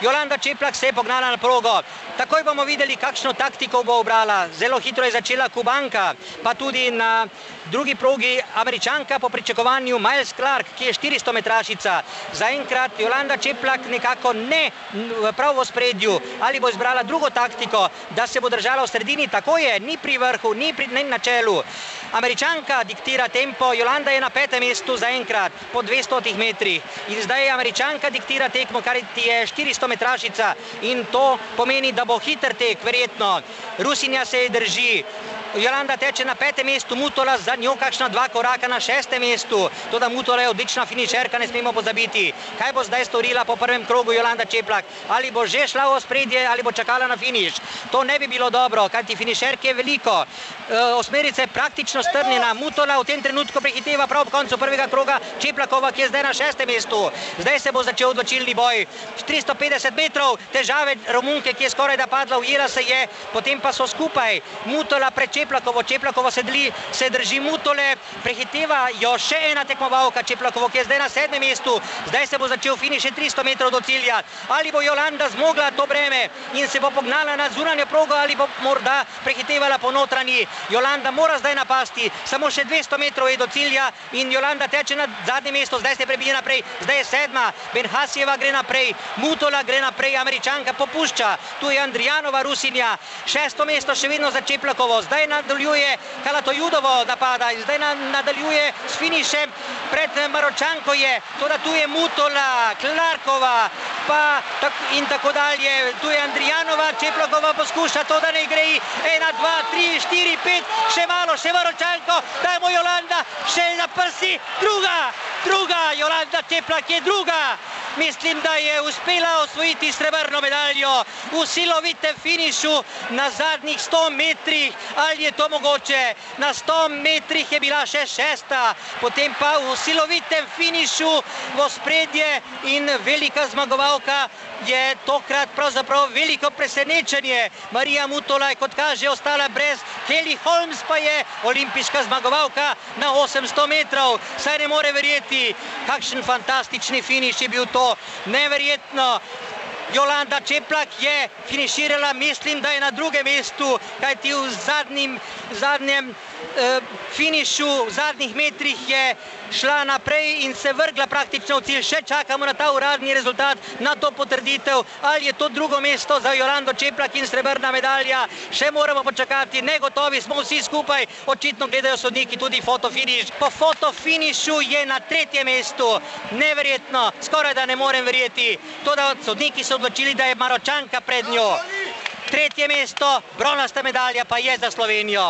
Jolanda Čeplak se je pognala na progo. Takoj bomo videli, kakšno taktiko bo obrala. Zelo hitro je začela Kubanka, pa tudi na drugi progi Američanka po pričakovanju Miles Clark, ki je 400 metrašica. Zaenkrat Jolanda Čeplak nekako ne prav v spredju. Ali bo izbrala drugo taktiko, da se bo držala v sredini, tako je, ni pri vrhu, ni pri, ne na čelu. Američanka diktira tempo, Jolanda je na petem mestu zaenkrat po 200 metrih. In zdaj Američanka diktira tekmo, kar je 400 metrašica in to pomeni, da bo hiter tek, verjetno. Rusinja se je drži. Jolanda teče na petem mestu, Mutola za njo kakšna dva koraka na šestem mestu. Toda Mutola je odlična finišerka, ne smemo pozabiti. Kaj bo zdaj storila po prvem krogu Jolanda Čeplak? Ali bo že šla v spredje ali bo čakala na finiš? To ne bi bilo dobro, kajti finišerke je veliko. Osmerica je praktično strnjena. Mutola v tem trenutku prehiteva prav ob koncu prvega kroga Čeplakova, ki je zdaj na šestem mestu. Zdaj se bo začel odločilni boj. 350 metrov težave Romunke, ki je skoraj da padla, ujela se je, potem pa so skupaj. Mutola pred Čeplakovo, Čeplakovo se, dli, se drži Mutole, prehiteva jo še ena tekmovalka Čeplakovo, ki je zdaj na sedmem mestu. Zdaj se bo začel finiš 300 metrov do cilja. Ali bo Jolanda zmogla to breme in se bo pognala na zunanjo progo ali bo morda prehitevala po notranji. Jolanda mora zdaj napasti, samo še 200 metrov je do cilja in Jolanda teče na zadnje mesto, zdaj se prebije naprej, zdaj je sedma, Benhasjeva gre naprej, Mutola gre naprej, Američanka popušča, tu je Andrijanova Rusinja, šesto mesto še vedno za Čeplakovo, zdaj nadaljuje Kalatojudovo napada in zdaj nadaljuje s finišem pred Maročanko je, toda tu je Mutola, Klarkova, pa in tako dalje, tu je Andrijanova, Čeplakova poskuša to, da ne gre, ena, dva, tri, štiri, pet, še malo, še Maročanko, dajmo Jolanda, še na prsi, druga, druga, Jolanda Čeplak je druga. Mislim, da je uspela osvojiti srebrno medaljo v silovitem finišu na zadnjih 100 metrih. Ali je to mogoče? Na 100 metrih je bila še šesta, potem pa v silovitem finišu v spredje in velika zmagovalka je tokrat pravzaprav veliko presenečenje. Marija Mutola je, kot kaže, ostala brez, Kelly Holmes pa je olimpijska zmagovalka na 800 metrov. Saj ne more verjeti, kakšen fantastični finiš je bil to. Neverjetno. Jolanda Čeplak je finiširala, mislim, da je na drugem mestu, kajti v zadnjem, zadnjem eh, finišu, v zadnjih metrih je šla naprej in se vrgla praktično v cilj. Še čakamo na ta uradni rezultat, na to potrditev, ali je to drugo mesto za Jolando Čeplak in srebrna medalja. Še moramo počakati, negotovi smo vsi skupaj, očitno gledajo sodniki tudi fotofiniš. Po fotofinišu je na tretjem mestu, neverjetno, skoraj da ne morem verjeti. Toda sodniki so odločili, da je Maročanka pred njo. Tretje mesto, bronasta medalja pa je za Slovenijo.